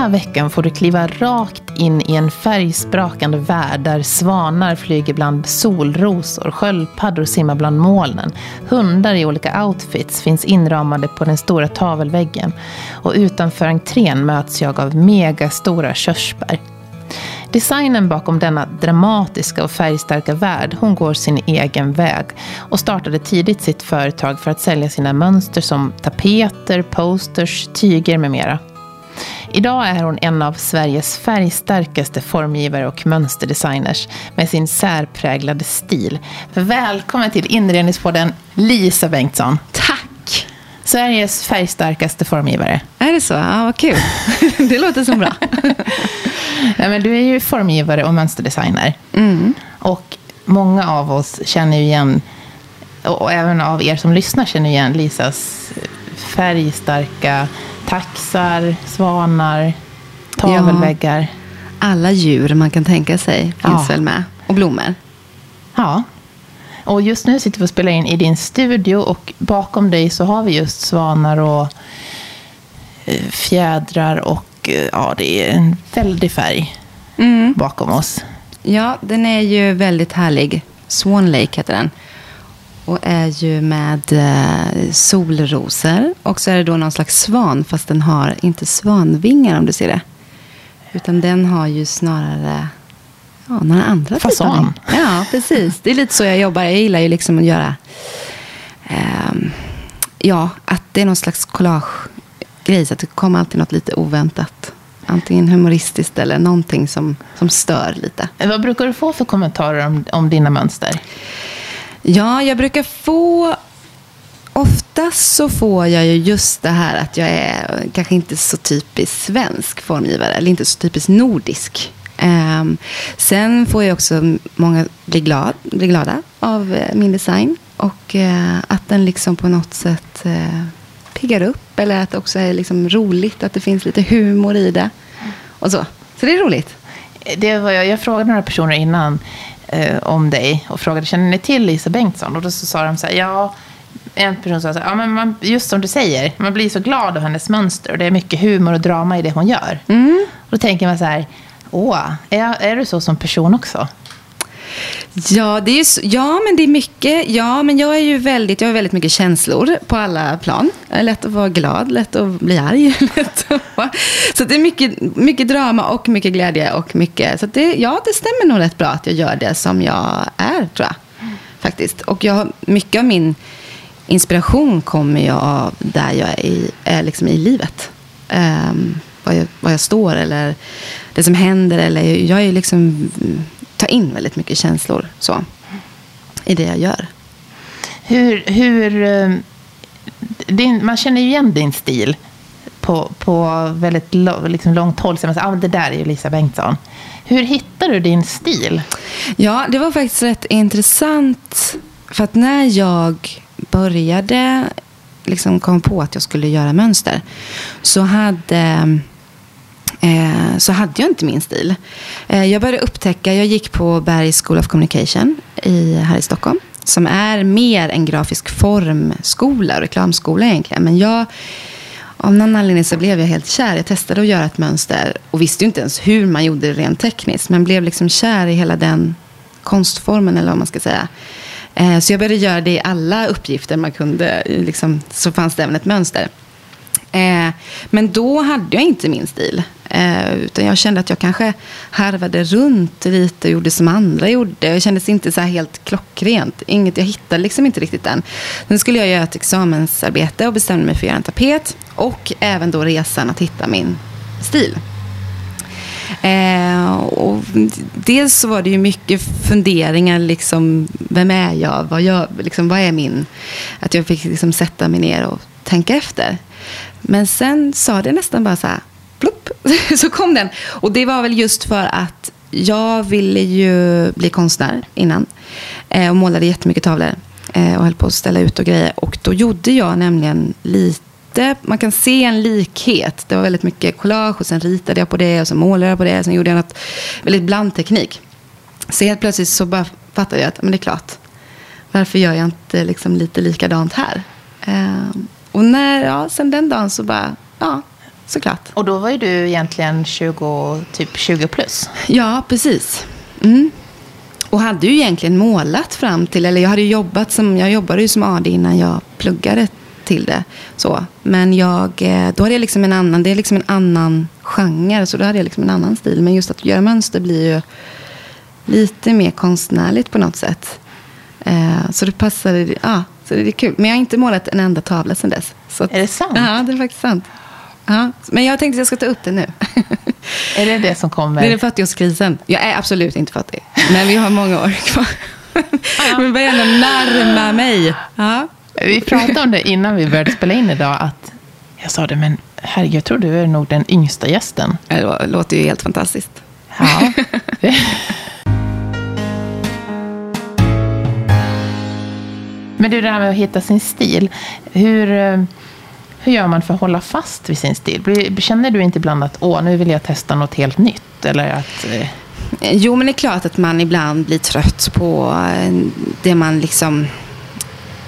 Den här veckan får du kliva rakt in i en färgsprakande värld där svanar flyger bland solrosor, sköldpaddor simmar bland molnen, hundar i olika outfits finns inramade på den stora tavelväggen och utanför entrén möts jag av megastora körsbär. Designen bakom denna dramatiska och färgstarka värld, hon går sin egen väg och startade tidigt sitt företag för att sälja sina mönster som tapeter, posters, tyger med mera. Idag är hon en av Sveriges färgstarkaste formgivare och mönsterdesigners med sin särpräglade stil. Välkommen till Inredningspodden Lisa Bengtsson. Tack! Sveriges färgstarkaste formgivare. Är det så? Ja, vad kul. Det låter så bra. ja, men du är ju formgivare och mönsterdesigner. Mm. Och många av oss känner ju igen, och även av er som lyssnar känner igen Lisas färgstarka taxar, svanar, tavelväggar. Alla djur man kan tänka sig finns Ja. väl med. Och blommor. Ja. Och just nu sitter vi och spelar in i din studio och bakom dig så har vi just svanar och eh, fjädrar och eh, ja, det är en väldig färg Mm. bakom oss. Ja, den är ju väldigt härlig. Swan Lake heter den. Och är ju med eh, solrosor. Och så är det då någon slags svan, fast den har inte svanvingar om du ser det. Utan den har ju snarare ja, några andra Fasan. Ja, precis. Det är lite så jag jobbar. Jag gillar ju liksom att göra... ehm, ja, att det är någon slags collage-grej. Så att det kommer alltid något lite oväntat. Antingen humoristiskt eller någonting som, som stör lite. Eh, Vad brukar du få för kommentarer om, om dina mönster? Ja, jag brukar få... Oftast så får jag ju just det här att jag är kanske inte så typiskt svensk formgivare. Eller inte så typiskt nordisk. Um, sen får jag också många bli, glad, bli glada av uh, min design. Och uh, att den liksom på något sätt uh, piggar upp. Eller att det också är liksom roligt. Att det finns lite humor i det. Och så. Så det är roligt. Det var jag, jag frågade några personer innan eh, om dig och frågade, känner ni till Lisa Bengtsson? Och då så sa de så här, ja, en person sa så här, ja men man, just som du säger, man blir så glad av hennes mönster och det är mycket humor och drama i det hon gör. Och då tänker man så här, åh, är, är du så som person också? Ja, det är så, ja, men det är mycket. Ja, men jag är ju väldigt, jag har väldigt mycket känslor på alla plan. Jag lätt att vara glad, lätt att bli arg. Lätt att vara, så det är mycket, mycket drama och mycket glädje och mycket. Så det, ja, det stämmer nog rätt bra att jag gör det som jag är, tror jag. Faktiskt. Och jag, mycket av min inspiration kommer ju av där jag är, i, är liksom i livet. Um, vad, jag, vad jag står eller det som händer. Eller jag är liksom, tar in väldigt mycket känslor så, i det jag gör. Hur, hur eh, din, man känner ju igen din stil på, på väldigt liksom långt håll. Så man säger, ah, men det där är ju Lisa Bengtsson. Hur hittar du din stil? Ja, det var faktiskt rätt intressant. För att när jag började liksom kom på att jag skulle göra mönster så hade, eh, så hade jag inte min stil. Eh, jag började upptäcka, jag gick på Bergs School of Communication i, här i Stockholm som är mer en grafisk formskola reklamskola egentligen. Men jag, av någon anledning så blev jag helt kär. Jag testade att göra ett mönster och visste ju inte ens hur man gjorde det rent tekniskt. Men blev liksom kär i hela den konstformen eller vad man ska säga. Eh, så jag började göra det i alla uppgifter man kunde. Liksom, så fanns det även ett mönster. Eh, Men då hade jag inte min stil. Eh, Utan jag kände att jag kanske harvade runt lite och gjorde som andra gjorde. Det kändes inte så här helt klockrent. Inget, jag hittade liksom inte riktigt den. Sen skulle jag göra ett examensarbete och bestämde mig för att göra en tapet. Och även då resan att hitta min stil. Eh, och dels så var det ju mycket funderingar, liksom, vem är jag? Vad, jag, liksom, vad är min... Att jag fick liksom sätta mig ner och tänka efter. Men sen sa det nästan bara så här, plopp, så kom den. Och det var väl just för att jag ville ju bli konstnär innan. Eh, och målade jättemycket tavlor. Eh, och höll på att ställa ut och grejer. Och då gjorde jag nämligen lite man kan se en likhet. Det var väldigt mycket collage och sen ritade jag på det och så målade jag på det. Sen gjorde jag något väldigt blandteknik. Så helt plötsligt så bara fattade jag att men det är klart. Varför gör jag inte liksom lite likadant här? Ehm, och när, ja, sen den dagen så bara, ja, såklart. Och då var ju du egentligen 20, typ 20 plus. Ja, precis. Mm. Och hade ju egentligen målat fram till, eller jag hade jobbat som, jag jobbade ju som AD innan jag pluggade till det. Så. Men jag, eh, då hade jag liksom en annan, det är liksom en annan genre, så då hade jag liksom en annan stil. Men just att göra mönster blir ju lite mer konstnärligt på något sätt. Eh, så det passade, ja, så det är kul. Men jag har inte målat en enda tavla sedan dess. Så att, är det sant? Ja, det är faktiskt sant. Ja, men jag tänkte att jag ska ta upp det nu. Är det det som kommer? Det är den 40-årskrisen. Jag är absolut inte 40, men vi har många år kvar. Vi börjar ändå närma mig. Ja. Vi pratade om det innan vi började spela in idag. Att jag sa det, men herregud, jag tror du är nog den yngsta gästen. Det låter ju helt fantastiskt. Ja. men du, det här med att hitta sin stil. Hur, eh, hur gör man för att hålla fast vid sin stil? Känner du inte ibland att åh, nu vill jag testa något helt nytt? Eller att... Eh... Jo, men det är klart att man ibland blir trött på eh, det man liksom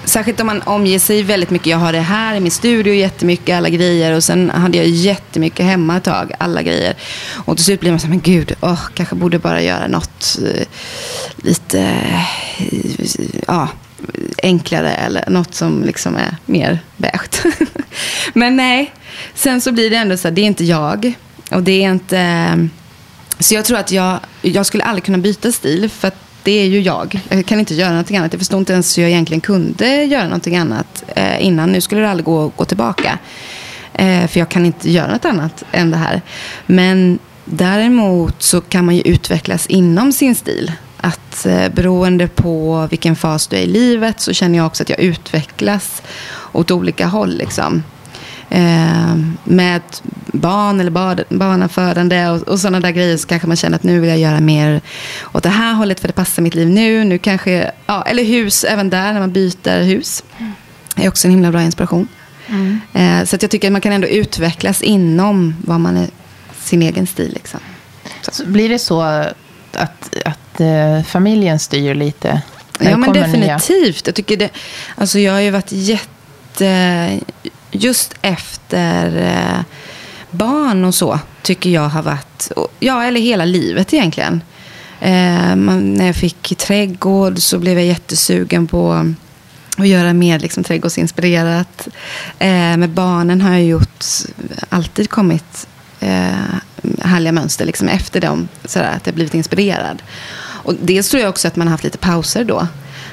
Särskilt om man omger sig väldigt mycket. Jag har det här i min studio jättemycket, alla grejer. Och sen hade jag jättemycket hemma ett tag, alla grejer. Och till slut blir man så här, men gud, åh, kanske borde bara göra något eh, lite, ja, enklare. Eller något som liksom är mer beige. men nej, sen så blir det ändå så här, det är inte jag. Och det är inte... Eh, så jag tror att jag, jag skulle aldrig kunna byta stil. För att det är ju jag. Jag kan inte göra någonting annat. Jag förstår inte ens hur jag egentligen kunde göra någonting annat eh, innan. Nu skulle det aldrig gå att gå tillbaka. Eh, för jag kan inte göra något annat än det här. Men däremot så kan man ju utvecklas inom sin stil. Att eh, beroende på vilken fas du är i livet så känner jag också att jag utvecklas åt olika håll. Liksom. Eh, med barn eller bar, barnafödande och, och sådana där grejer så kanske man känner att nu vill jag göra mer åt det här hållet för det passar mitt liv nu. nu kanske, ja, eller hus, även där när man byter hus. Det är också en himla bra inspiration. Mm. Eh, så att jag tycker att man kan ändå utvecklas inom vad man är, sin egen stil. Liksom. Så. så blir det så att, att uh, familjen styr lite? Ja, men definitivt. Nya... Jag, tycker det, alltså jag har ju varit jätte just efter eh, barn och så tycker jag har varit, ja eller hela livet egentligen. Eh, man, när jag fick trädgård så blev jag jättesugen på att göra mer liksom, trädgårdsinspirerat. Eh, med barnen har jag gjort, alltid kommit eh, härliga mönster liksom, efter dem. Sådär, att jag blivit inspirerad. Och dels tror jag också att man har haft lite pauser då.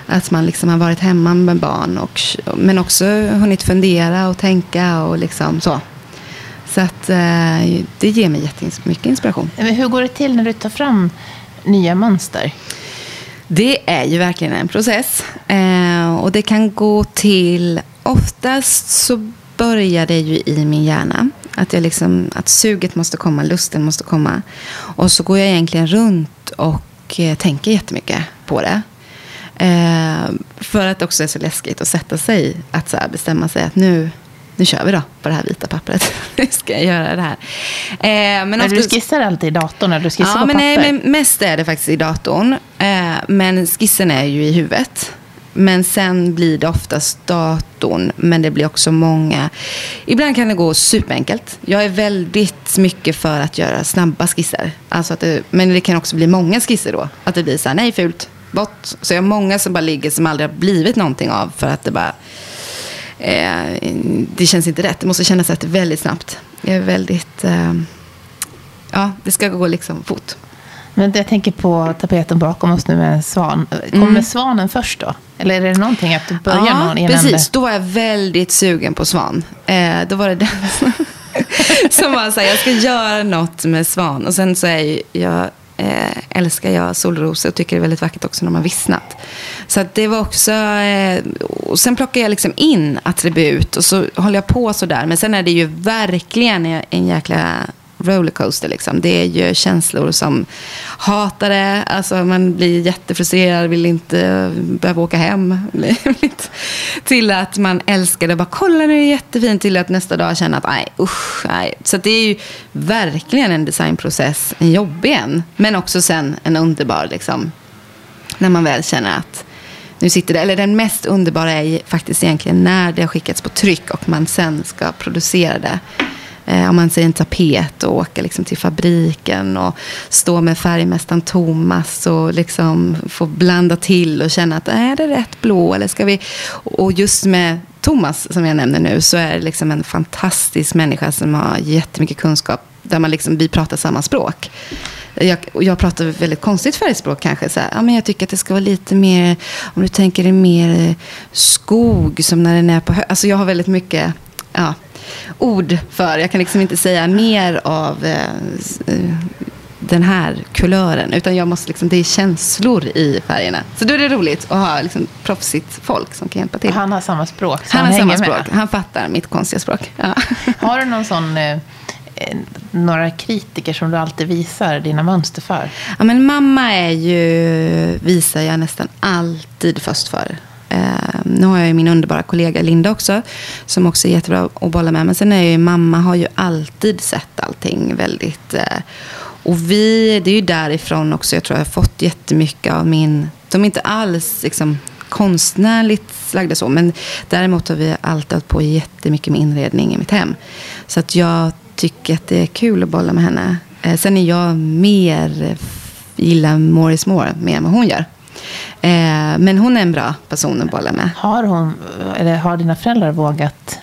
Att man liksom har varit hemma med barn. Och, men också hunnit fundera och tänka och liksom så. Så att eh, det ger mig jättemycket inspiration. Men hur går det till när du tar fram nya mönster? Det är ju verkligen en process. Eh, och det kan gå till... Oftast så börjar det ju i min hjärna. Att, jag liksom, att suget måste komma, lusten måste komma. Och så går jag egentligen runt och eh, tänker jättemycket på det. Eh, för att det också är så läskigt att sätta sig, att så bestämma sig att nu, nu kör vi då på det här vita pappret. nu ska jag göra det här. Eh, men, men du skissar alltid i datorn eller du skissar ja, på men papper? Nej, men mest är det faktiskt i datorn. Eh, men skissen är ju i huvudet. Men sen blir det oftast datorn, men det blir också många. Ibland kan det gå superenkelt. Jag är väldigt mycket för att göra snabba skisser. Alltså att det, men det kan också bli många skisser då. Att det blir så här, nej fult, bort. Så jag har många som bara ligger som aldrig har blivit någonting av för att det bara... Eh, det känns inte rätt. Det måste kännas rätt väldigt snabbt. Jag är väldigt... Eh, ja, det ska gå liksom fort. Men jag tänker på tapeten bakom oss nu med svan. Kommer mm. svanen först då? Eller är det någonting att du börjar ja, någon innan precis. Det... Då var jag väldigt sugen på svan. Eh, då var det den som var så här, jag ska göra något med svan. Och sen så är jag eh, älskar jag solrosor och tycker det är väldigt vackert också när de har vissnat. Så det var också, eh, och sen plockar jag liksom in attribut och så håller jag på sådär. Men sen är det ju verkligen en jäkla rollercoaster. Liksom. Det är ju känslor som hatar det. Alltså, man blir jättefrustrerad, vill inte behöva åka hem. till att man älskar det. Bara kolla nu är det jättefint. Till att nästa dag känna att nej, usch, nej. Så det är ju verkligen en designprocess. En jobbig en. Men också sen en underbar. Liksom, när man väl känner att nu sitter det. Eller den mest underbara är faktiskt egentligen när det har skickats på tryck och man sen ska producera det eh, om man säger en tapet och åka liksom till fabriken och stå med färgmästaren Thomas och liksom få blanda till och känna att äh, är det rätt blå eller ska vi... Och just med Thomas som jag nämner nu så är det liksom en fantastisk människa som har jättemycket kunskap där man liksom, vi pratar samma språk. Jag, jag pratar väldigt konstigt färgspråk kanske. Så här, ja, men jag tycker att det ska vara lite mer, om du tänker dig mer skog som när den är på hö Alltså jag har väldigt mycket ja, ord för. Jag kan liksom inte säga mer av eh, den här kulören. Utan jag måste liksom, det är känslor i färgerna. Så då är det roligt att ha liksom proffsigt folk som kan hjälpa till. Han har samma språk. Han, han har samma språk. Han fattar mitt konstiga språk. Ja. Har du någon sån... Eh, några kritiker som du alltid visar dina mönster för? Ja, men mamma är ju, visar jag nästan alltid först för. Eh, nu har jag ju min underbara kollega Linda också, som också är jättebra att bolla med. Men sen är ju mamma har ju alltid sett allting väldigt... Eh, och vi, det är ju därifrån också jag tror jag har fått jättemycket av min... De är inte alls liksom, konstnärligt lagda så, men däremot har vi alltid hållit på jättemycket med inredning i mitt hem. Så att jag tycker att det är kul att bolla med henne. Eh, sen är jag mer, gillar more is more mer än vad hon gör. Eh, men hon är en bra person att bolla med. Har, hon, eller har dina föräldrar vågat?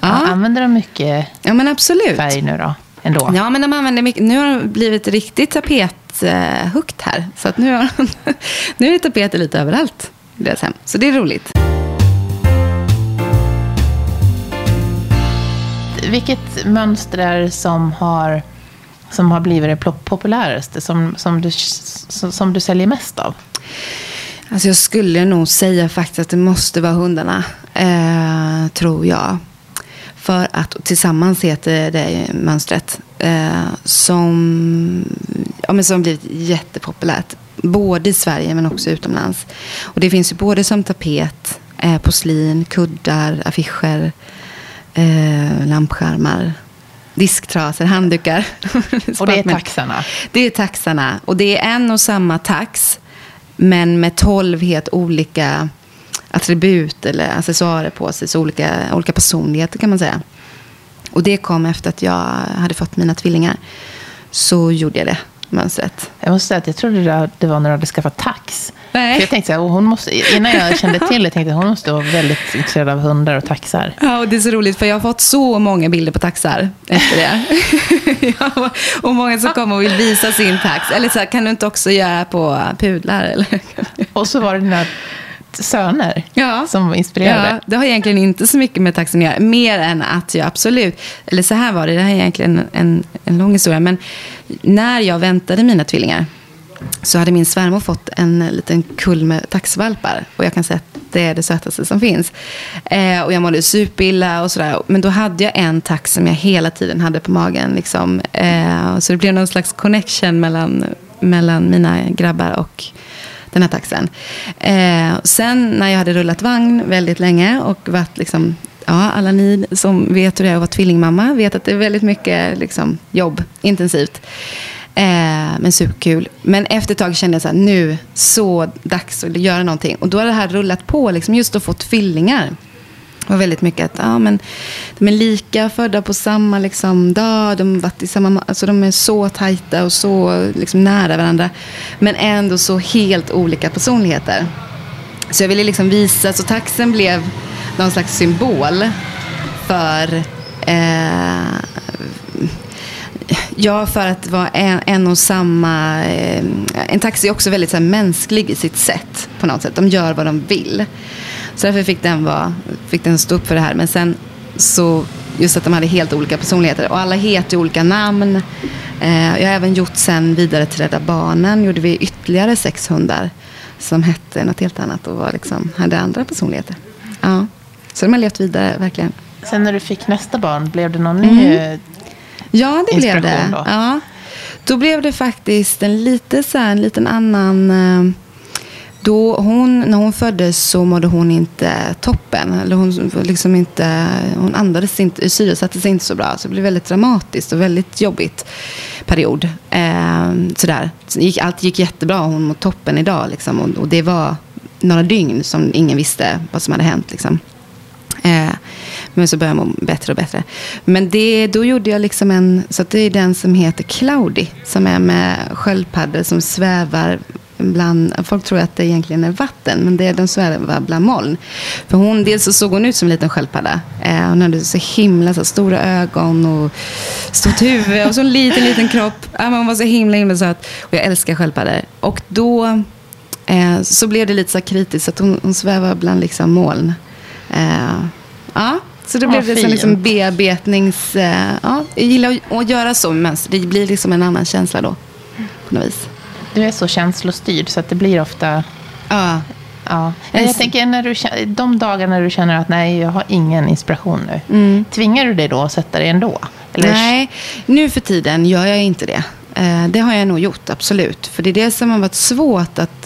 Ja. Använder de mycket ja, men absolut. färg nu då? Ändå? Ja, men de använder mycket. Nu har det blivit riktigt tapethukt här. Så att nu, har, nu är det tapeter lite överallt i deras hem. Så det är roligt. Vilket mönster är det som har, som har blivit det populäraste? Som, som, du, som du säljer mest av? Alltså jag skulle nog säga faktiskt att det måste vara hundarna. Eh, tror jag. För att tillsammans heter det mönstret. Eh, som, ja, men som blivit jättepopulärt. Både i Sverige men också utomlands. Och det finns ju både som tapet, eh, porslin, kuddar, affischer eh, lampskärmar, disktrasor, handdukar. och det är taxarna? Det är taxarna. Och det är en och samma tax, men med tolv helt olika attribut eller accessoarer på sig. Så olika, olika personligheter kan man säga. Och det kom efter att jag hade fått mina tvillingar. Så gjorde jag det mönstret. Jag måste säga att jag trodde det var när du hade skaffat tax. Nej. För jag tänkte så här, hon måste, innan jag kände till det tänkte jag att hon måste vara väldigt intresserad av hundar och taxar. Ja, och det är så roligt för jag har fått så många bilder på taxar efter det. ja, och många som kommer och vill visa sin tax. Eller så här, kan du inte också göra på pudlar? Eller? och så var det dina söner ja. som inspirerade. Ja, det har egentligen inte så mycket med taxen att göra. Mer än att jag absolut, eller så här var det, det här är egentligen en, en lång historia. Men när jag väntade mina tvillingar så hade min svärmor fått en liten kull med taxvalpar. Och jag kan säga att det är det sötaste som finns. Eh, och jag mådde superilla och sådär. Men då hade jag en tax som jag hela tiden hade på magen. Liksom. Eh, så det blev någon slags connection mellan, mellan mina grabbar och den här taxen. Eh, sen när jag hade rullat vagn väldigt länge och varit liksom Ja, alla ni som vet hur det är att vara tvillingmamma vet att det är väldigt mycket liksom, jobb, intensivt. Eh, men superkul. Men efter ett tag kände jag så här, nu, så dags att göra någonting. Och då har det här rullat på, liksom, just att få tvillingar. Det var väldigt mycket att ja, men, de är lika, födda på samma liksom, dag. De, varit i samma, alltså, de är så tajta och så liksom, nära varandra. Men ändå så helt olika personligheter. Så jag ville liksom visa, så taxen blev någon slags symbol för eh, Ja, för att vara en, en och samma... Eh, en taxi är också väldigt så här, mänsklig i sitt sätt på något sätt. De gör vad de vill. Så därför fick den, vara, fick den stå upp för det här. Men sen så, just att de hade helt olika personligheter. Och alla heter olika namn. Eh, jag har även gjort sen vidare till Rädda Barnen. Gjorde vi ytterligare sex hundar. Som hette något helt annat och var liksom, hade andra personligheter. Ja. Så de har levt vidare, verkligen. Sen när du fick nästa barn, blev det någon mm. ny Ja, det blev det. Då. Ja. Då blev det faktiskt en lite så här, en liten annan... Eh, då hon, när hon föddes så mådde hon inte toppen. Eller hon, liksom inte, hon andades inte, syresatte sig inte så bra. Så det blev väldigt dramatiskt och väldigt jobbigt period. Eh, sådär. Allt gick jättebra. Hon mår toppen idag. Liksom, och, och, det var några dygn som ingen visste vad som hade hänt. Liksom. Eh, Men så började jag må bättre och bättre. Men det, då gjorde jag liksom en, så att det är den som heter Cloudy. Som är med sköldpaddor som svävar bland, folk tror att det egentligen är vatten, men det är den svävar bland moln. För hon, dels så såg hon ut som en liten sköldpadda. Eh, hon hade så himla så stora ögon och stort huvud och så en liten, liten kropp. Ja, hon var så himla, himla söt. Och jag älskar sköldpaddor. Och då eh, så blev det lite så kritiskt, att hon, hon svävar bland liksom moln. Eh, ja. Så då blev det liksom bearbetnings... Eh, ja, jag gillar att göra så, men det blir liksom en annan känsla då. På något vis du är så känslostyrd så att det blir ofta... Ja. ja. Men jag tänker, när du, de dagar när du känner att nej, jag har ingen inspiration nu. Mm. Tvingar du dig då att sätta dig ändå? Eller? Nej, nu för tiden gör jag inte det. Eh, det har jag nog gjort, absolut. För det är det som har varit svårt att...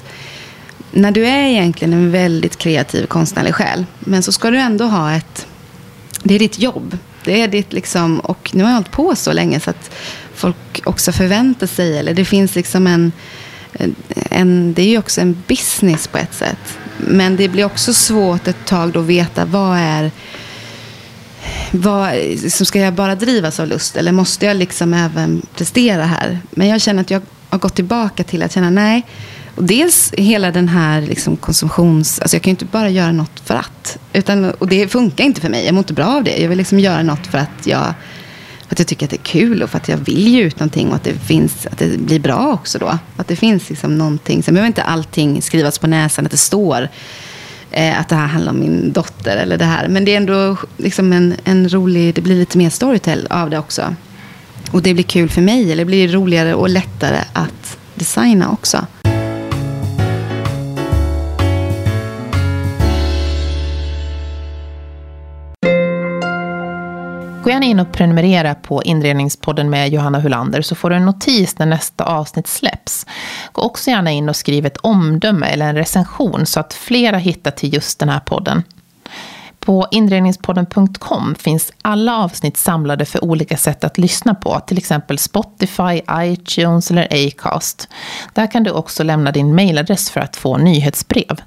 När du är egentligen en väldigt kreativ konstnärlig själ, men så ska du ändå ha ett... Det är ditt jobb. Det är ditt liksom... Och nu har jag hållit på så länge så att folk också förväntar sig. Eller det finns liksom en, en... Det är ju också en business på ett sätt. Men det blir också svårt ett tag då att veta vad är... Vad, liksom ska jag bara drivas av lust eller måste jag liksom även prestera här? Men jag känner att jag har gått tillbaka till att känna nej. Och dels hela den här liksom konsumtions... Alltså jag kan ju inte bara göra något för att. Utan, och det funkar inte för mig. Jag mår inte bra av det. Jag vill liksom göra något för att jag för att jag tycker att det är kul och för att jag vill ge ut någonting och att det, finns, att det blir bra också då. Att det finns liksom någonting. Sen behöver inte allting skrivas på näsan, att det står eh, att det här handlar om min dotter eller det här. Men det är ändå liksom en, en rolig, det blir lite mer storytell av det också. Och det blir kul för mig, eller det blir roligare och lättare att designa också. Gå gärna in och prenumerera på Inredningspodden med Johanna Hulander så får du en notis när nästa avsnitt släpps. Gå också gärna in och skriv ett omdöme eller en recension så att flera hittar till just den här podden. På inredningspodden.com finns alla avsnitt samlade för olika sätt att lyssna på, till exempel Spotify, iTunes eller Acast. Där kan du också lämna din mailadress för att få nyhetsbrev.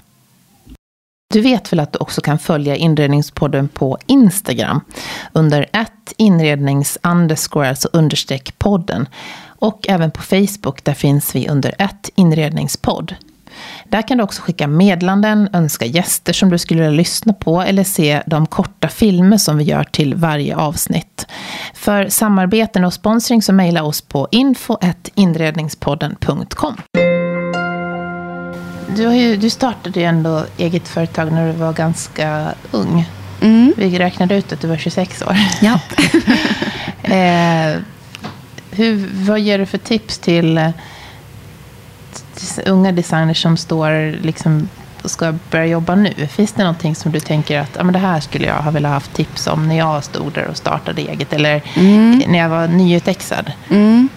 Du vet väl att du också kan följa Inredningspodden på Instagram under ett inrednings underscore, alltså understreck podden. Och även på Facebook, där finns vi under ett inredningspodd. Där kan du också skicka medlanden, önska gäster som du skulle vilja lyssna på eller se de korta filmer som vi gör till varje avsnitt. För samarbeten och sponsring så mejla oss på info.inredningspodden.com du, ju, du startade ju ändå eget företag när du var ganska ung. Mm. Vi räknade ut att du var 26 år. Ja. eh, hur, vad ger du för tips till, till unga designers som står liksom och ska börja jobba nu? Finns det någonting som du tänker att ja, men det här skulle jag ha velat haft tips om när jag stod där och startade eget eller mm. när jag var nyutexad? Mm.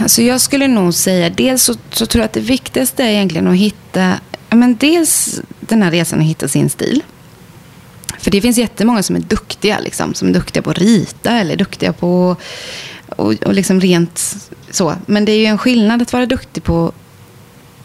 Alltså jag skulle nog säga, dels så, så, tror jag att det viktigaste är egentligen att hitta, men dels den här resan att hitta sin stil. För det finns jättemånga som är duktiga, liksom, som är duktiga på att rita eller duktiga på och, och liksom rent så. Men det är ju en skillnad att vara duktig på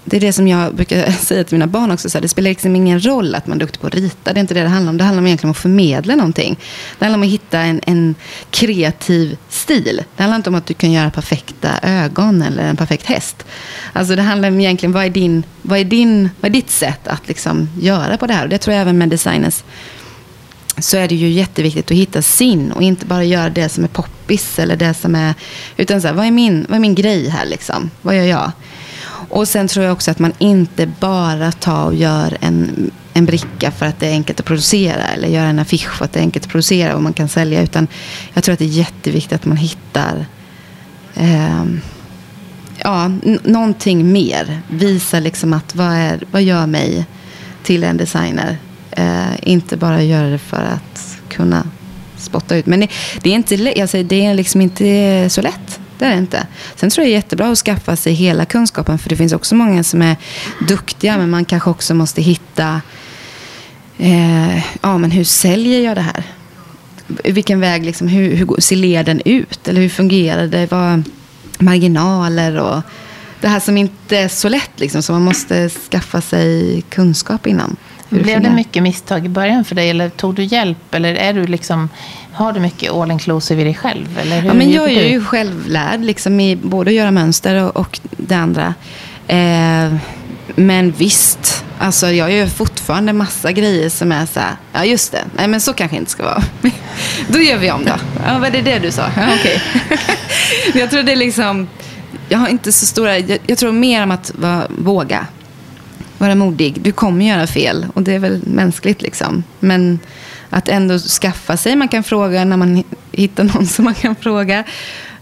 det är det som jag brukar säga till mina barn också. Så här, det spelar liksom ingen roll att man är duktig på att rita. Det är inte det det handlar om. Det handlar egentligen om att förmedla någonting. Det handlar om att hitta en, en kreativ stil. Det handlar inte om att du kan göra perfekta ögon eller en perfekt häst. Alltså det handlar om egentligen vad är, din, vad är, din, vad är ditt sätt att liksom göra på det här. Och det tror jag även med designers så är det ju jätteviktigt att hitta sin och inte bara göra det som är poppis eller det som är... Utan så här, vad är min, vad är min grej här liksom? Vad gör jag? Och sen tror jag också att man inte bara tar och gör en, en bricka för att det är enkelt att producera. Eller gör en affisch för att det är enkelt att producera och man kan sälja. Utan jag tror att det är jätteviktigt att man hittar eh, ja, någonting mer. Visa liksom att vad, är, vad gör mig till en designer. Eh, inte bara göra det för att kunna spotta ut. Men det, det är, inte, alltså, det är liksom inte så lätt. Det är det inte. Sen tror jag det är jättebra att skaffa sig hela kunskapen. För det finns också många som är duktiga. Men man kanske också måste hitta. Eh, ja, men hur säljer jag det här? Vilken väg, liksom, hur, hur ser leden ut? Eller hur fungerar det? Vad marginaler och det här som inte är så lätt. Liksom, som man måste skaffa sig kunskap innan. hur Blev det mycket misstag i början för dig? Eller tog du hjälp? Eller är du liksom, har du mycket all inclusive i dig själv? Eller hur Ja, men jag är ju självlärd liksom, i både att göra mönster och, och det andra. Eh, men visst, alltså, jag gör fortfarande massa grejer som är så här, ja just det, nej men så kanske inte ska vara. då gör vi om då. Ja, var det det du sa? Ja, okej. jag tror det är liksom, jag har inte så stora, jag, jag tror mer om att vara, våga. Vara modig. Du kommer göra fel och det är väl mänskligt liksom. Men att ändå skaffa sig, man kan fråga när man hittar någon som man kan fråga.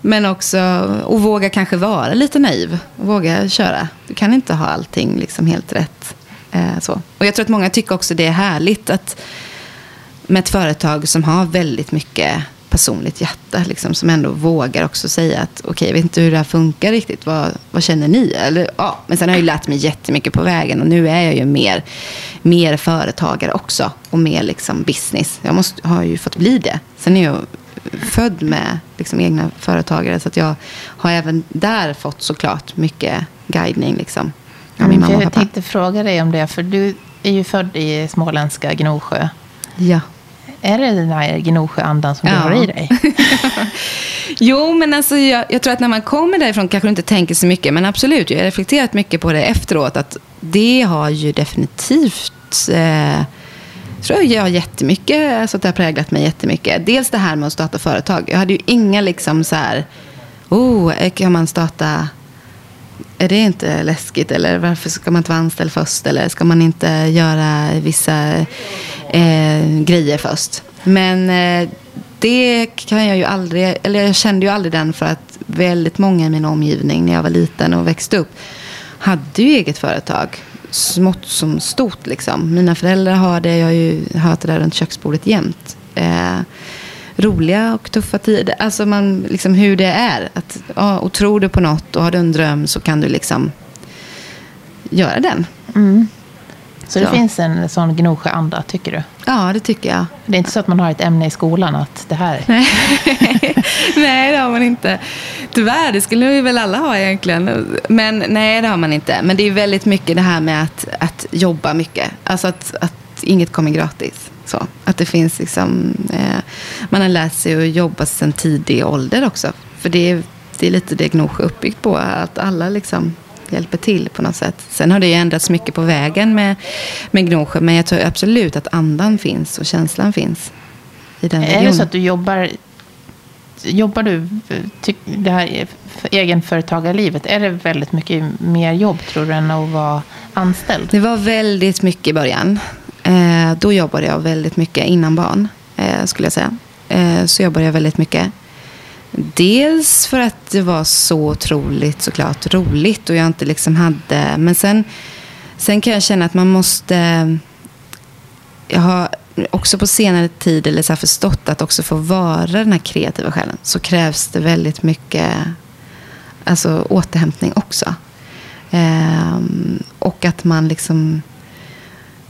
Men också, och våga kanske vara lite naiv. Och våga köra. Du kan inte ha allting liksom helt rätt. Eh, så. Och jag tror att många tycker också det är härligt att med ett företag som har väldigt mycket personligt hjärta, liksom, som ändå vågar också säga att okej, jag vet inte hur det här funkar riktigt, vad, vad känner ni? Eller, ja. Men sen har jag ju lärt mig jättemycket på vägen och nu är jag ju mer, mer företagare också och mer liksom business. Jag måste, har ju fått bli det. Sen är jag född med liksom egna företagare så att jag har även där fått såklart mycket guidning liksom, av min Mm, mamma och jag pappa. tänkte fråga dig om det, för du är ju född i småländska Gnosjö. Ja. Är det den här Gnosjöandan som du Ja. har i dig? Jo, men alltså jag, jag tror att när man kommer därifrån kanske du inte tänker så mycket. Men absolut, jag har reflekterat mycket på det efteråt. Att det har ju definitivt... Eh, tror jag har jättemycket, alltså att det har präglat mig jättemycket. Dels det här med att starta företag. Jag hade ju inga liksom så här... Oh, kan man starta... Är det inte läskigt? Eller varför ska man inte vara anställd först? Eller ska man inte göra vissa eh, grejer först? Men eh, det kan jag ju aldrig, eller jag kände ju aldrig den för att väldigt många i min omgivning när jag var liten och växte upp hade ju eget företag. Smått som stort liksom. Mina föräldrar har det, jag har ju hört det där runt köksbordet jämt. Eh, roliga och tuffa tider. Alltså man, liksom hur det är. Att, ja, och tror du på något och har du en dröm så kan du liksom göra den. Mm. Så det Så. finns en sån Gnosjöanda, tycker du? Ja, det tycker jag. Det är inte så att man har ett ämne i skolan att det här... Nej. nej, det har man inte. Tyvärr, det skulle vi väl alla ha egentligen. Men nej, det har man inte. Men det är väldigt mycket det här med att, att jobba mycket. Alltså att, att inget kommer gratis. Så, att det finns liksom, eh, man har lärt sig att jobba sedan tidig ålder också. För det är, det är lite det Gnosjö är uppbyggt på. Att alla liksom hjälper till på något sätt. Sen har det ju ändrats mycket på vägen med, med Gnosjö. Men jag tror absolut att andan finns och känslan finns. I den Är regionen. det så att du jobbar... Jobbar du, det här för egenföretagarlivet, är det väldigt mycket mer jobb tror du än att vara anställd? Det var väldigt mycket i början. Eh, då jobbade jag väldigt mycket innan barn, eh, skulle jag säga. Eh, så jobbade jag väldigt mycket. Dels för att det var så otroligt såklart roligt och jag inte liksom hade... Men sen, sen kan jag känna att man måste... Jag har också på senare tid eller så här förstått att också få vara den här kreativa själen så krävs det väldigt mycket alltså, återhämtning också. Ehm, och att man liksom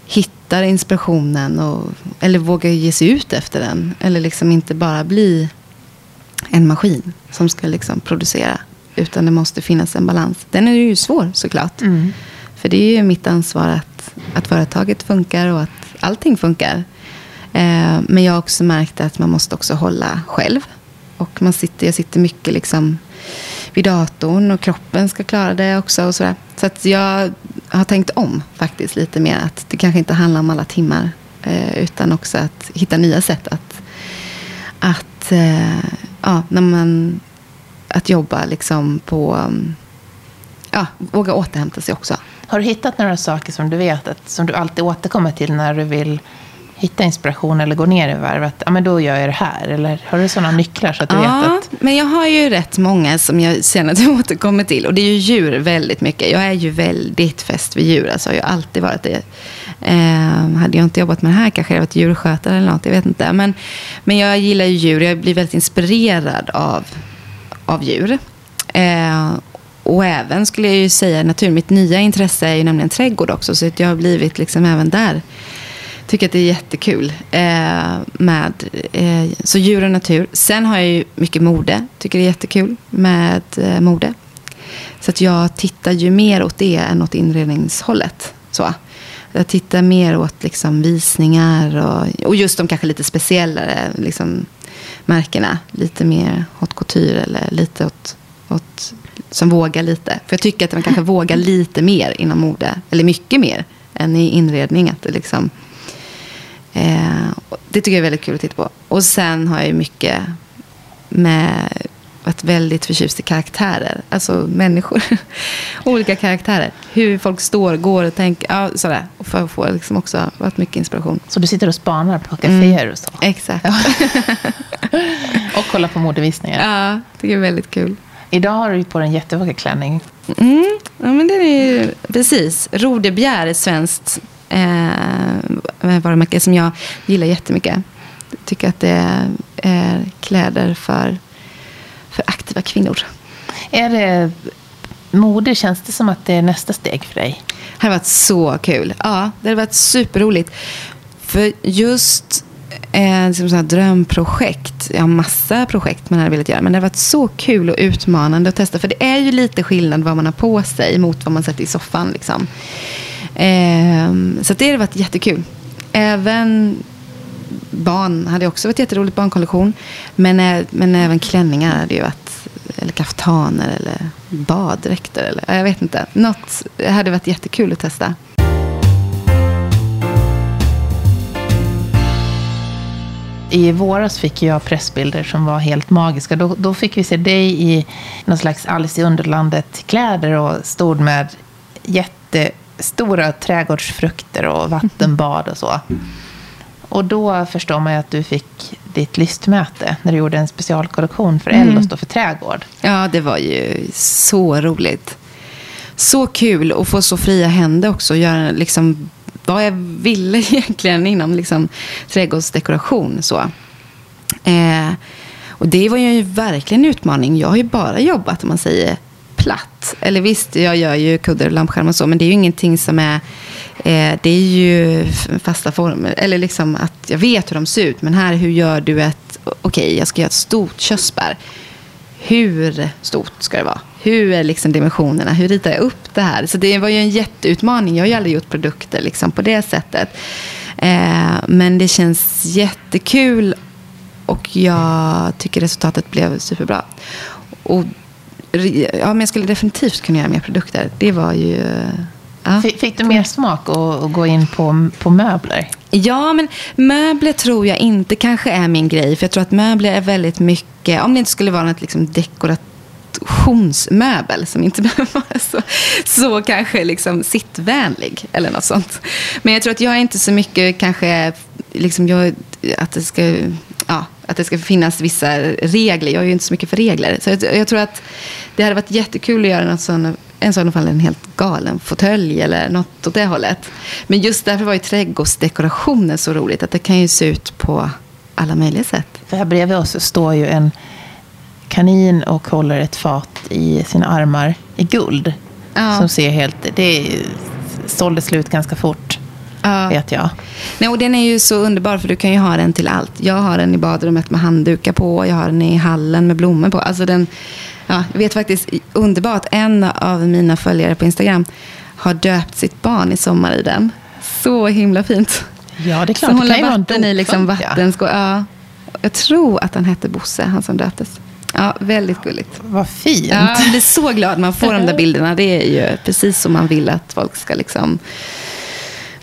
hittar inspirationen och, eller vågar ge sig ut efter den. Eller liksom inte bara bli en maskin som ska liksom producera. Utan det måste finnas en balans. Den är ju svår såklart. Mm. För det är ju mitt ansvar att, att företaget funkar och att allting funkar. Eh, men jag har också märkt att man måste också hålla själv. Och man sitter, jag sitter mycket liksom vid datorn och kroppen ska klara det också. Och sådär. Så att jag har tänkt om faktiskt lite mer. Att det kanske inte handlar om alla timmar. Eh, utan också att hitta nya sätt att, att, eh, ja, när man, att jobba liksom på... Mm, ja, våga återhämta sig också. Har du hittat några saker som du vet att, som du alltid återkommer till när du vill hitta inspiration eller gå ner i varv? Att, ja, men då gör jag det här. Eller har du sådana nycklar så att du vet Ja, att... men jag har ju rätt många som jag känner att jag återkommer till. Och det är ju djur väldigt mycket. Jag är ju väldigt fäst vid djur. Alltså, jag har alltid varit det. Eh, hade jag inte jobbat med det här kanske jag varit djurskötare eller något. Jag vet inte. Men, men jag gillar ju djur. Jag blir väldigt inspirerad av, av djur. Eh, och även skulle jag ju säga natur. Mitt nya intresse är ju nämligen trädgård också. Så att jag har blivit liksom även där tycker att det är jättekul eh, med eh, så djur och natur. Sen har jag ju mycket mode. Tycker det är jättekul med eh, mode. Så att jag tittar ju mer åt det än åt inredningshållet. Så. Jag tittar mer åt liksom visningar och, och just de kanske lite speciellare liksom, märkena. Lite mer haute couture eller lite åt, åt som vågar lite. För jag tycker att man kanske vågar lite mer inom mode. Eller mycket mer än i inredning. Att det, liksom, eh, det tycker jag är väldigt kul att titta på. Och sen har jag ju mycket med varit väldigt förtjust i karaktärer. Alltså människor. Olika karaktärer. Hur folk står, går och tänker. Ja, sådär. Och för att få liksom också varit mycket inspiration. Så du sitter och spanar på kaféer mm. och så? Exakt. Ja. och kollar på modevisningar? Ja, det är väldigt kul. Idag har du på dig en jättevacker klänning. Mm, ja, men den är ju, precis. Rodebjer är svenskt eh, varumärke som jag gillar jättemycket. Jag tycker att det är kläder för, för aktiva kvinnor. Är det mode, känns det som att det är nästa steg för dig? Det har varit så kul. Ja, det har varit superroligt. För just eh, liksom sådana drömprojekt. Jag har massa projekt man hade velat göra. Men det har varit så kul och utmanande att testa. För det är ju lite skillnad vad man har på sig mot vad man sätter i soffan. Liksom. Eh, så det har varit jättekul. Även barn hade också varit jätteroligt. Barnkollektion. Men, eh, men även klänningar hade ju varit. Eller kaftaner eller baddräkter. Eller, jag vet inte. Något hade varit jättekul att testa. I våras fick jag pressbilder som var helt magiska. Då, då fick vi se dig i någon slags Alice i Underlandet-kläder och stod med jätte jättestora trädgårdsfrukter och vattenbad och så. Och då förstår man ju att du fick ditt lystmäte när du gjorde en specialkollektion för mm. Ellos, då för trädgård. Ja, det var ju så roligt. Så kul att få så fria händer också. Göra liksom vad jag ville egentligen inom liksom, trädgårdsdekoration. Så. Eh, och det var ju verkligen en utmaning. Jag har ju bara jobbat, om man säger, platt. Eller visst, jag gör ju kuddar och lampskärmar och så, men det är ju ingenting som är... Eh, det är ju fasta former. Eller liksom att jag vet hur de ser ut. Men här, hur gör du ett... Okej, okay, jag ska göra ett stort körsbär. Hur stort ska det vara? hur är liksom dimensionerna? Hur ritar jag upp det här? Så det var ju en jätteutmaning. Jag har ju aldrig gjort produkter liksom på det sättet. Eh, men det känns jättekul och jag tycker resultatet blev superbra. Och, ja, men jag skulle definitivt kunna göra mer produkter. Det var ju... Ja. Fick du mer smak att gå in på, på möbler? Ja, men möbler tror jag inte kanske är min grej. För jag tror att möbler är väldigt mycket, om det inte skulle vara något liksom dekorativt konstruktionsmöbel som inte behöver vara så, så kanske liksom sittvänlig eller något sånt. Men jag tror att jag är inte så mycket kanske liksom jag, att det ska ja, att det ska finnas vissa regler. Jag är ju inte så mycket för regler. Så jag, jag tror att det hade varit jättekul att göra något sån, en sån fall en helt galen fåtölj eller något åt det hållet. Men just därför var ju trädgårdsdekorationen så roligt. Att det kan ju se ut på alla möjliga sätt. För här bredvid oss står ju en kanin och håller ett fat i sina armar i guld. Ja. Som ser helt... Det sålde slut ganska fort, ja. vet jag. Nej, och den är ju så underbar, för du kan ju ha den till allt. Jag har den i badrummet med handdukar på. Jag har den i hallen med blommor på. Alltså den, ja, jag vet faktiskt, underbart. En av mina följare på Instagram har döpt sitt barn i sommar i den. Så himla fint. Ja, det är klart. Så hon håller vatten i liksom vattenskål. Ja. Jag tror att han hette Bosse, han som döptes. Ja, väldigt gulligt. Vad fint. Ja, jag blir så glad man får de där bilderna. Det är ju precis som man vill att folk ska liksom,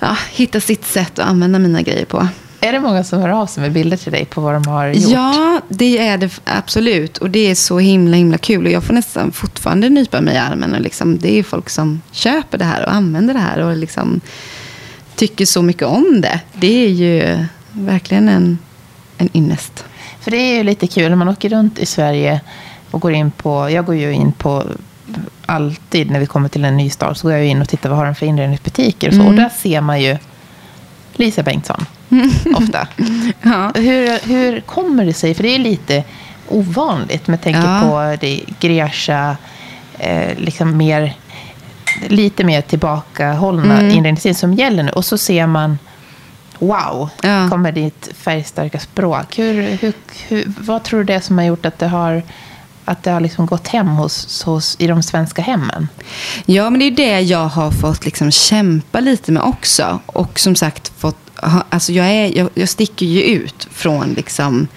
ja, hitta sitt sätt att använda mina grejer på. Är det många som hör av sig med bilder till dig på vad de har gjort? Ja, det är det absolut. Och det är så himla himla kul. Och jag får nästan fortfarande nypa mig i armen. Och liksom, det är folk som köper det här och använder det här. Och liksom tycker så mycket om det. Det är ju verkligen en, en ynnest. För det är ju lite kul när man åker runt i Sverige och går in på, jag går ju in på alltid när vi kommer till en ny stad så går jag in och tittar vad har de för inredningsbutiker och så. Mm. Och där ser man ju Lisa Bengtsson ofta. ja. hur, hur kommer det sig? För det är lite ovanligt med tanke ja. på det Gresha, eh, liksom mer, lite mer tillbakahållna mm. inredningsstil som gäller nu. Och så ser man wow, ja. kommer ditt färgstarka språk. Hur, hur, hur, vad tror du det är som har gjort att det har att det har liksom gått hem hos, hos, i de svenska hemmen. Ja, men det är det jag har fått liksom kämpa lite med också. Och som sagt, fått, alltså jag, är, jag, jag sticker ju ut från liksom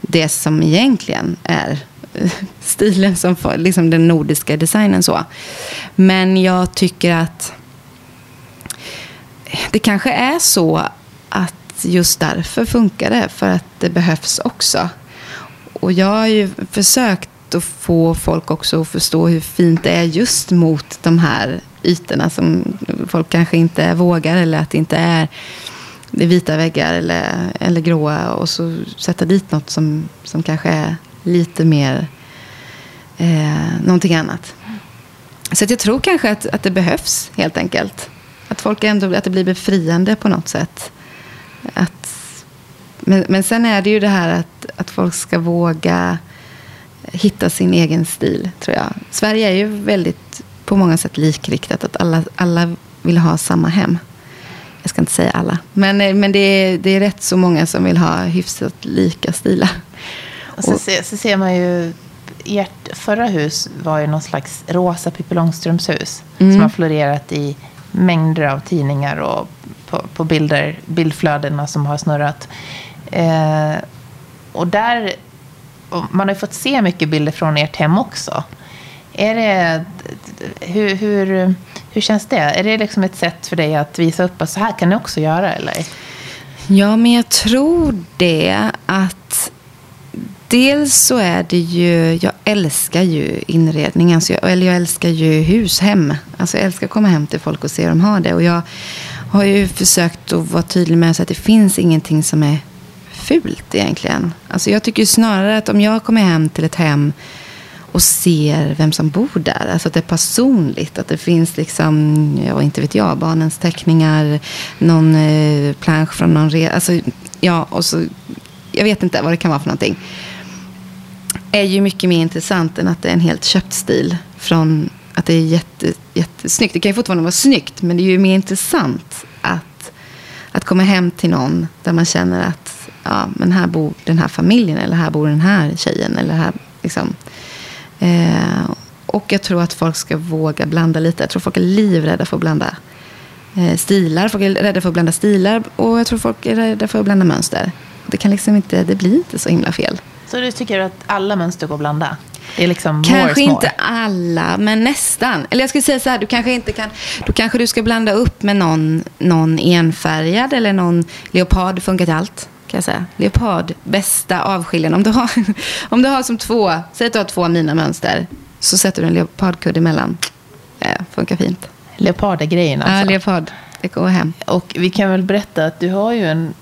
det som egentligen är eh, stilen, som liksom den nordiska designen. så. Men jag tycker att det kanske är så att just därför funkar det. För att det behövs också. Och jag har ju försökt att få folk också att förstå hur fint det är just mot de här ytorna som folk kanske inte vågar eller att det inte är det är vita väggar eller, eller gråa och så sätta dit något som, som kanske är lite mer eh, någonting annat. Så jag tror kanske att, att det behövs helt enkelt. Att folk ändå, att det blir befriande på något sätt. Att, men, men sen är det ju det här att, att folk ska våga hitta sin egen stil, tror jag. Sverige är ju väldigt, på många sätt likriktat. Att alla, alla vill ha samma hem. Jag ska inte säga alla. Men, men det, är, det är rätt så många som vill ha hyfsat lika stilar. Och så, och, ser, så ser man ju ert förra hus var ju någon slags rosa Pippi Långstrumps-hus. Mm. Som har florerat i mängder av tidningar och på, på bilder, bildflödena som har snurrat. Eh, och där, man har ju fått se mycket bilder från ert hem också. Är det, hur, hur, hur känns det? Är det liksom ett sätt för dig att visa upp att så här kan ni också göra? Eller? Ja, men jag tror det att Dels så är det ju, jag älskar ju inredning, alltså jag, eller jag älskar ju hushem. Alltså jag älskar att komma hem till folk och se hur de har det. Och jag har ju försökt att vara tydlig med att det finns ingenting som är fult egentligen. Alltså jag tycker snarare att om jag kommer hem till ett hem och ser vem som bor där. Alltså att det är personligt. Att det finns liksom, ja inte vet jag, barnens teckningar, någon eh, plansch från någon resa. Alltså, ja, och så, jag vet inte vad det kan vara för någonting är ju mycket mer intressant än att det är en helt köpt stil. Från att det är jätte, jättesnyggt. Det kan ju fortfarande vara snyggt, men det är ju mer intressant att, att komma hem till någon där man känner att ja, men här bor den här familjen, eller här bor den här tjejen. Eller här, liksom. Eh, och jag tror att folk ska våga blanda lite. Jag tror folk är livrädda för att blanda eh, stilar. Folk är rädda för att blanda stilar och jag tror folk är rädda för att blanda mönster. Det, kan liksom inte, det blir inte så himla fel. Så du tycker att alla mönster går att blanda? Det är liksom kanske inte alla, men nästan. Eller jag skulle säga så här, du kanske inte kan... Då kanske du ska blanda upp med någon, någon enfärgad eller någon leopard. funkar till allt, kan jag säga. Leopard, bästa avskiljen. Om du har, om du har som två, säg att du har två mina mönster, så sätter du en leopardkudde emellan. Det funkar fint. Leopard är grejen alltså? Ja, leopard. Det går hem. Och vi kan väl berätta att du har ju en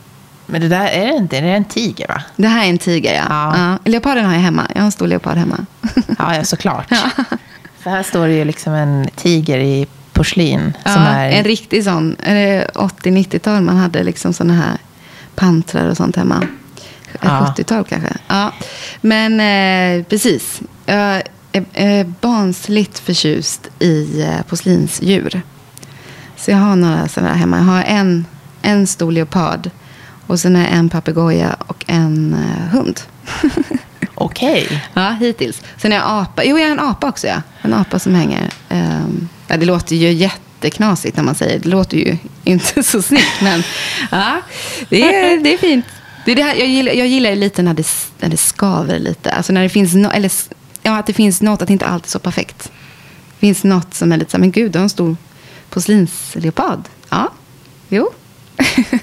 men det där är det inte, det är en tiger va? Det här är en tiger ja. ja. ja. Leoparden har jag hemma. Jag har en stor leopard hemma. ja, ja såklart. Ja. För här står det ju liksom en tiger i porslin. Ja, är... en riktig sån. 80-90-tal man hade liksom såna här pantrar och sånt hemma. Ja. 70-tal kanske. Ja. Men eh, precis. Jag är, är barnsligt förtjust i eh, porslinsdjur. Så jag har några sådana hemma. Jag har en, en stor leopard och sen är en papegoja och en uh, hund. Okej. Okay. Ja, hittills. Sen är jag apa. Jo, jag är en apa också. Ja. En apa som hänger. Um, ja, det låter ju jätteknasigt när man säger det. Låter ju inte så snyggt. Men ja, det är, det är fint. Det är det här, jag, gillar, jag gillar lite när det, när det skaver lite. Alltså när det finns no, eller, ja, att det finns något, att inte alltid är så perfekt. Det finns något som är lite så här, men gud, du har en stor porslinsleopard. Ja, jo,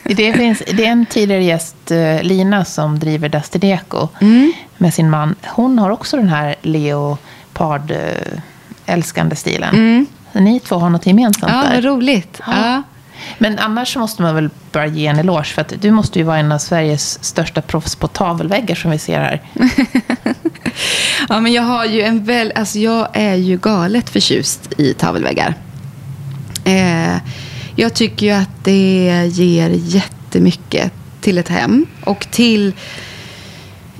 det, finns, det är en tidigare gäst, eh, Lina, som driver Dusty Deco mm. med sin man. Hon har också den här leopard-älskande stilen. Mm. Ni två har något gemensamt ja, där. Ja, roligt. Ja. Men annars måste man väl bara ge en eloge. För att du måste ju vara en av Sveriges största proffs på tavelväggar som vi ser här. ja, men jag har ju en väl... Alltså jag är ju galet förtjust i tavelväggar. Eh, jag tycker ju att det ger jättemycket till ett hem. Och till...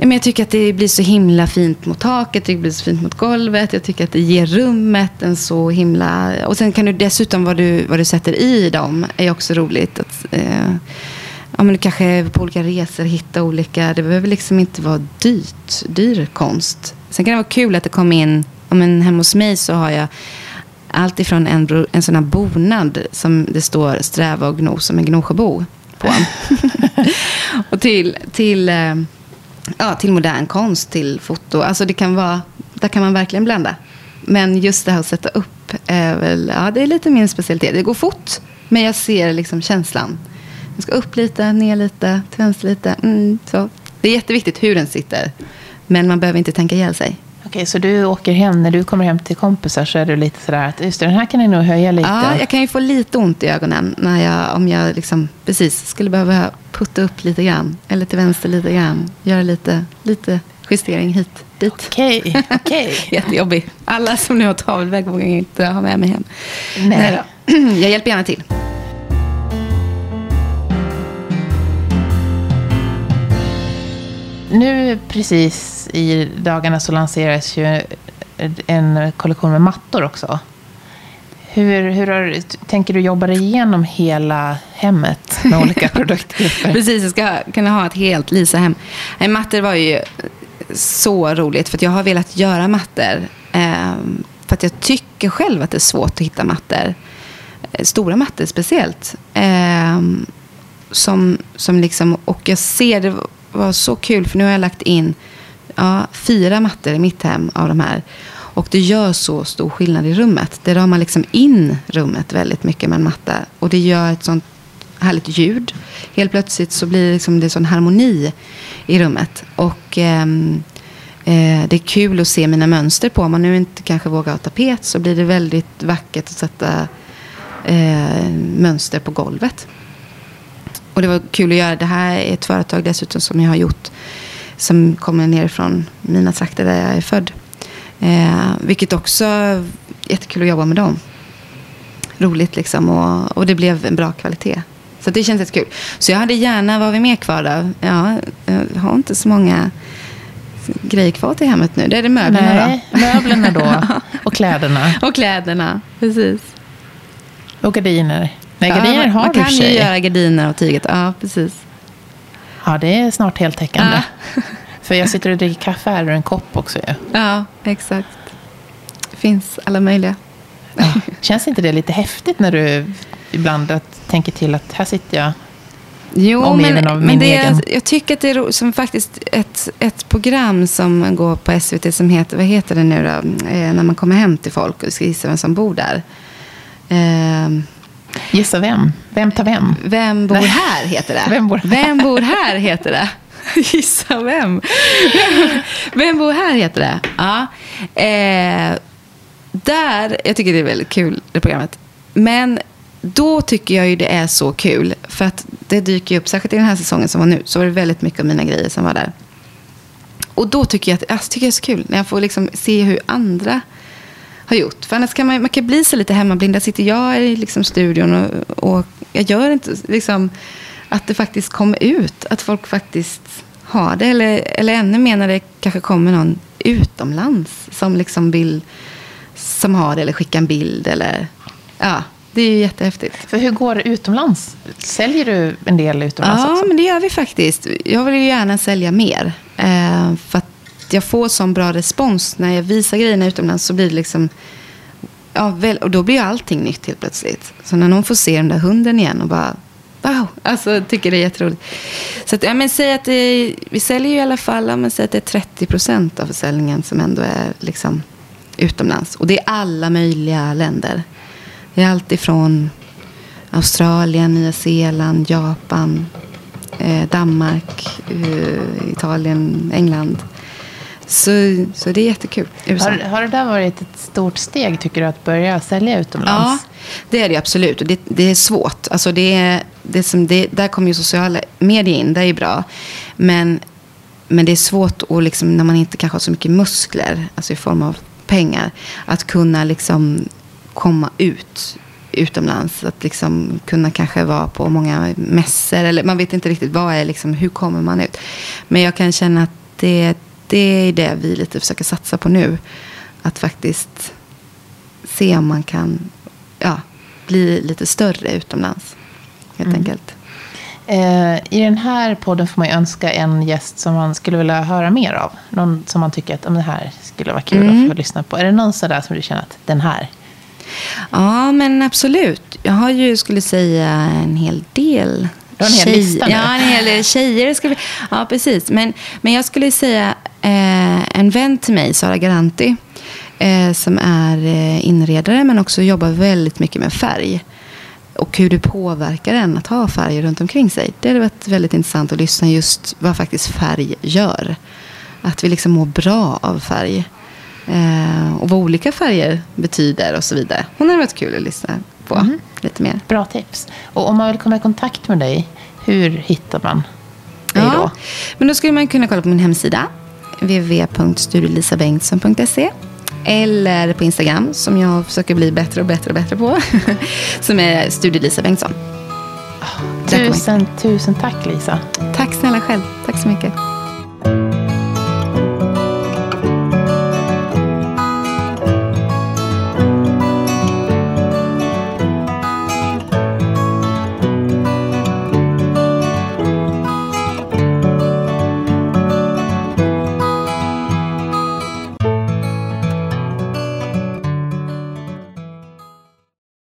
Jag tycker att det blir så himla fint mot taket, det blir så fint mot golvet. Jag tycker att det ger rummet en så himla... Och sen kan du dessutom vad du, vad du sätter i dem är också roligt. Att, eh, ja, men kanske på olika resor hitta olika, det behöver liksom inte vara dyrt, dyr konst. Sen kan det vara kul att det kommer in, ja, men hemma hos mig så har jag allt ifrån en, en sån här bonad som det står sträva och gno som en Gnosjöbo på. och till, till, eh, ja, till modern konst, till foto. Alltså det kan vara, där kan man verkligen blanda. Men just det här att sätta upp är väl, ja det är lite min specialitet. Det går fort, men jag ser liksom känslan. Den ska upp lite, ner lite, till vänster lite. Mm, så. Det är jätteviktigt hur den sitter. Men man behöver inte tänka ihjäl sig. Okej, så du åker hem, när du kommer hem till kompisar så är du lite sådär att just det, den här kan jag nog höja lite. Ja, jag kan ju få lite ont i ögonen när jag, om jag liksom, precis skulle behöva putta upp lite grann. Eller till vänster lite grann. Göra lite, lite justering hit, dit. Okej, okej. Jättejobbig. Alla som nu har tavelvägg vågar inte ha med mig hem. Nej. Nej. Jag hjälper gärna till. Nu precis i dagarna så lanseras ju en kollektion med mattor också. Hur, hur har, tänker du jobba dig igenom hela hemmet med olika produktgrupper? Precis, jag ska kunna ha ett helt Lisa-hem. Mattor var ju så roligt för jag har velat göra mattor. Eh, för att jag tycker själv att det är svårt att hitta mattor. Eh, stora mattor speciellt. Eh, som, som liksom, och jag ser det var så kul för nu har jag lagt in ja, fyra mattor i mitt hem av de här. Och det gör så stor skillnad i rummet. Det ramar liksom in rummet väldigt mycket med en matta. Och det gör ett sånt härligt ljud. Helt plötsligt så blir det, liksom, det sån harmoni i rummet. Och eh, eh, det är kul att se mina mönster på. Om man nu inte kanske vågar ha tapet så blir det väldigt vackert att sätta eh, mönster på golvet. Och det var kul att göra. Det här är ett företag dessutom som jag har gjort. Som kommer ner från mina trakter där jag är född. Eh, vilket också är jättekul att jobba med dem. Roligt liksom. Och, och det blev en bra kvalitet. Så det känns jättekul. Så jag hade gärna varit med kvar där. Ja, jag har inte så många grejer kvar till hemmet nu. Det är det möblerna Nej, då. möblerna då. Och kläderna. och kläderna, precis. Och gardiner. Nej, gardiner har man du kan ju göra gardiner och tyget. Ja, precis. Ja, det är snart heltäckande. Ja. För jag sitter och dricker kaffe här ur en kopp också ju. Ja, exakt. Det finns alla möjliga. Ja. Känns inte det lite häftigt när du ibland att, tänker till att här sitter jag Jo, omgiven men, av min men det är, egen? jag tycker att det är som faktiskt ett, ett program som går på SVT som heter, vad heter det nu då? Eh, när man kommer hem till folk och ska gissa vem som bor där. Eh, Gissa vem? Vem tar vem? vem bor här heter det. Vem bor här? Vem bor här heter det. Gissa vem. Vem bor här heter det. Ja. Eh, där, jag tycker det är väldigt kul det programmet. Men då tycker jag ju det är så kul. För att det dyker ju upp, särskilt i den här säsongen som var nu, så var det väldigt mycket av mina grejer som var där. Och då tycker jag att alltså, tycker jag det är så kul när jag får liksom se hur andra har gjort. För annars kan man, man kan bli så lite hemmablind. Där sitter jag i liksom studion och, och jag gör inte liksom att det faktiskt kommer ut. Att folk faktiskt har det. Eller, eller ännu mer när det kanske kommer någon utomlands som liksom vill som har det eller skickar en bild eller ja, det är ju jättehäftigt. För hur går det utomlands? Säljer du en del utomlands Ja, också? men det gör vi faktiskt. Jag vill ju gärna sälja mer. Eh, för att jag får sån bra respons när jag visar grejerna utomlands så blir det liksom... Ja, väl, och då blir ju allting nytt helt plötsligt. Så när någon får se den där hunden igen och bara... Wow! Alltså, tycker det är jätteroligt. Så att, ja, men säg att det, vi säljer ju i alla fall, ja, men säg att det är 30 procent av försäljningen som ändå är liksom utomlands. Och det är alla möjliga länder. Det är allt ifrån Australien, Nya Zeeland, Japan, eh, Danmark, eh, Italien, England. Så, så det är jättekul. USA. Har, har det där varit ett stort steg, tycker du, att börja sälja Ja, utomlands? det är det absolut. Och det, det är svårt. Alltså det är, det som det, där kommer ju sociala medier in, det är ju bra. Men, men det är svårt att liksom, när man inte kanske har så mycket muskler, alltså i form av pengar, att kunna liksom komma ut utomlands. Att liksom kunna kanske vara på många mässor. Eller man vet inte riktigt vad är liksom, hur kommer man ut. Men jag kan känna att det, det är det vi lite försöker satsa på nu. Att faktiskt se om man kan ja, bli lite större utomlands. Helt Mm. enkelt. Eh, I den här podden får man ju önska en gäst som man skulle vilja höra mer av. Någon som man tycker att om det här skulle vara kul Mm. att få lyssna på. Är det någon sådär som du känner att den här? Ja, men absolut. Jag har ju, skulle säga, en hel del Du har en hel lista nu. Ja, en hel del tjejer. Skulle, ja, precis. Men, men jag skulle säga eh, en vän till mig, Sara Garanti, eh, som är eh, inredare men också jobbar väldigt mycket med färg. Och hur det påverkar en att ha färg runt omkring sig. Det hade varit väldigt intressant att lyssna just vad faktiskt färg gör. Att vi liksom mår bra av färg. Eh, och vad olika färger betyder och så vidare. Hon hade varit kul att lyssna på Mhm. lite mer. Bra tips. Och om man vill komma i kontakt med dig, hur hittar man dig då? Ja, men då skulle man kunna kolla på min hemsida. www.studielisabengtsson.se Eller på Instagram som jag försöker bli bättre och bättre och bättre på. som är Studielisa Bengtsson. Jag. Tusen, tusen tack Lisa. Tack snälla själv. Tack så mycket.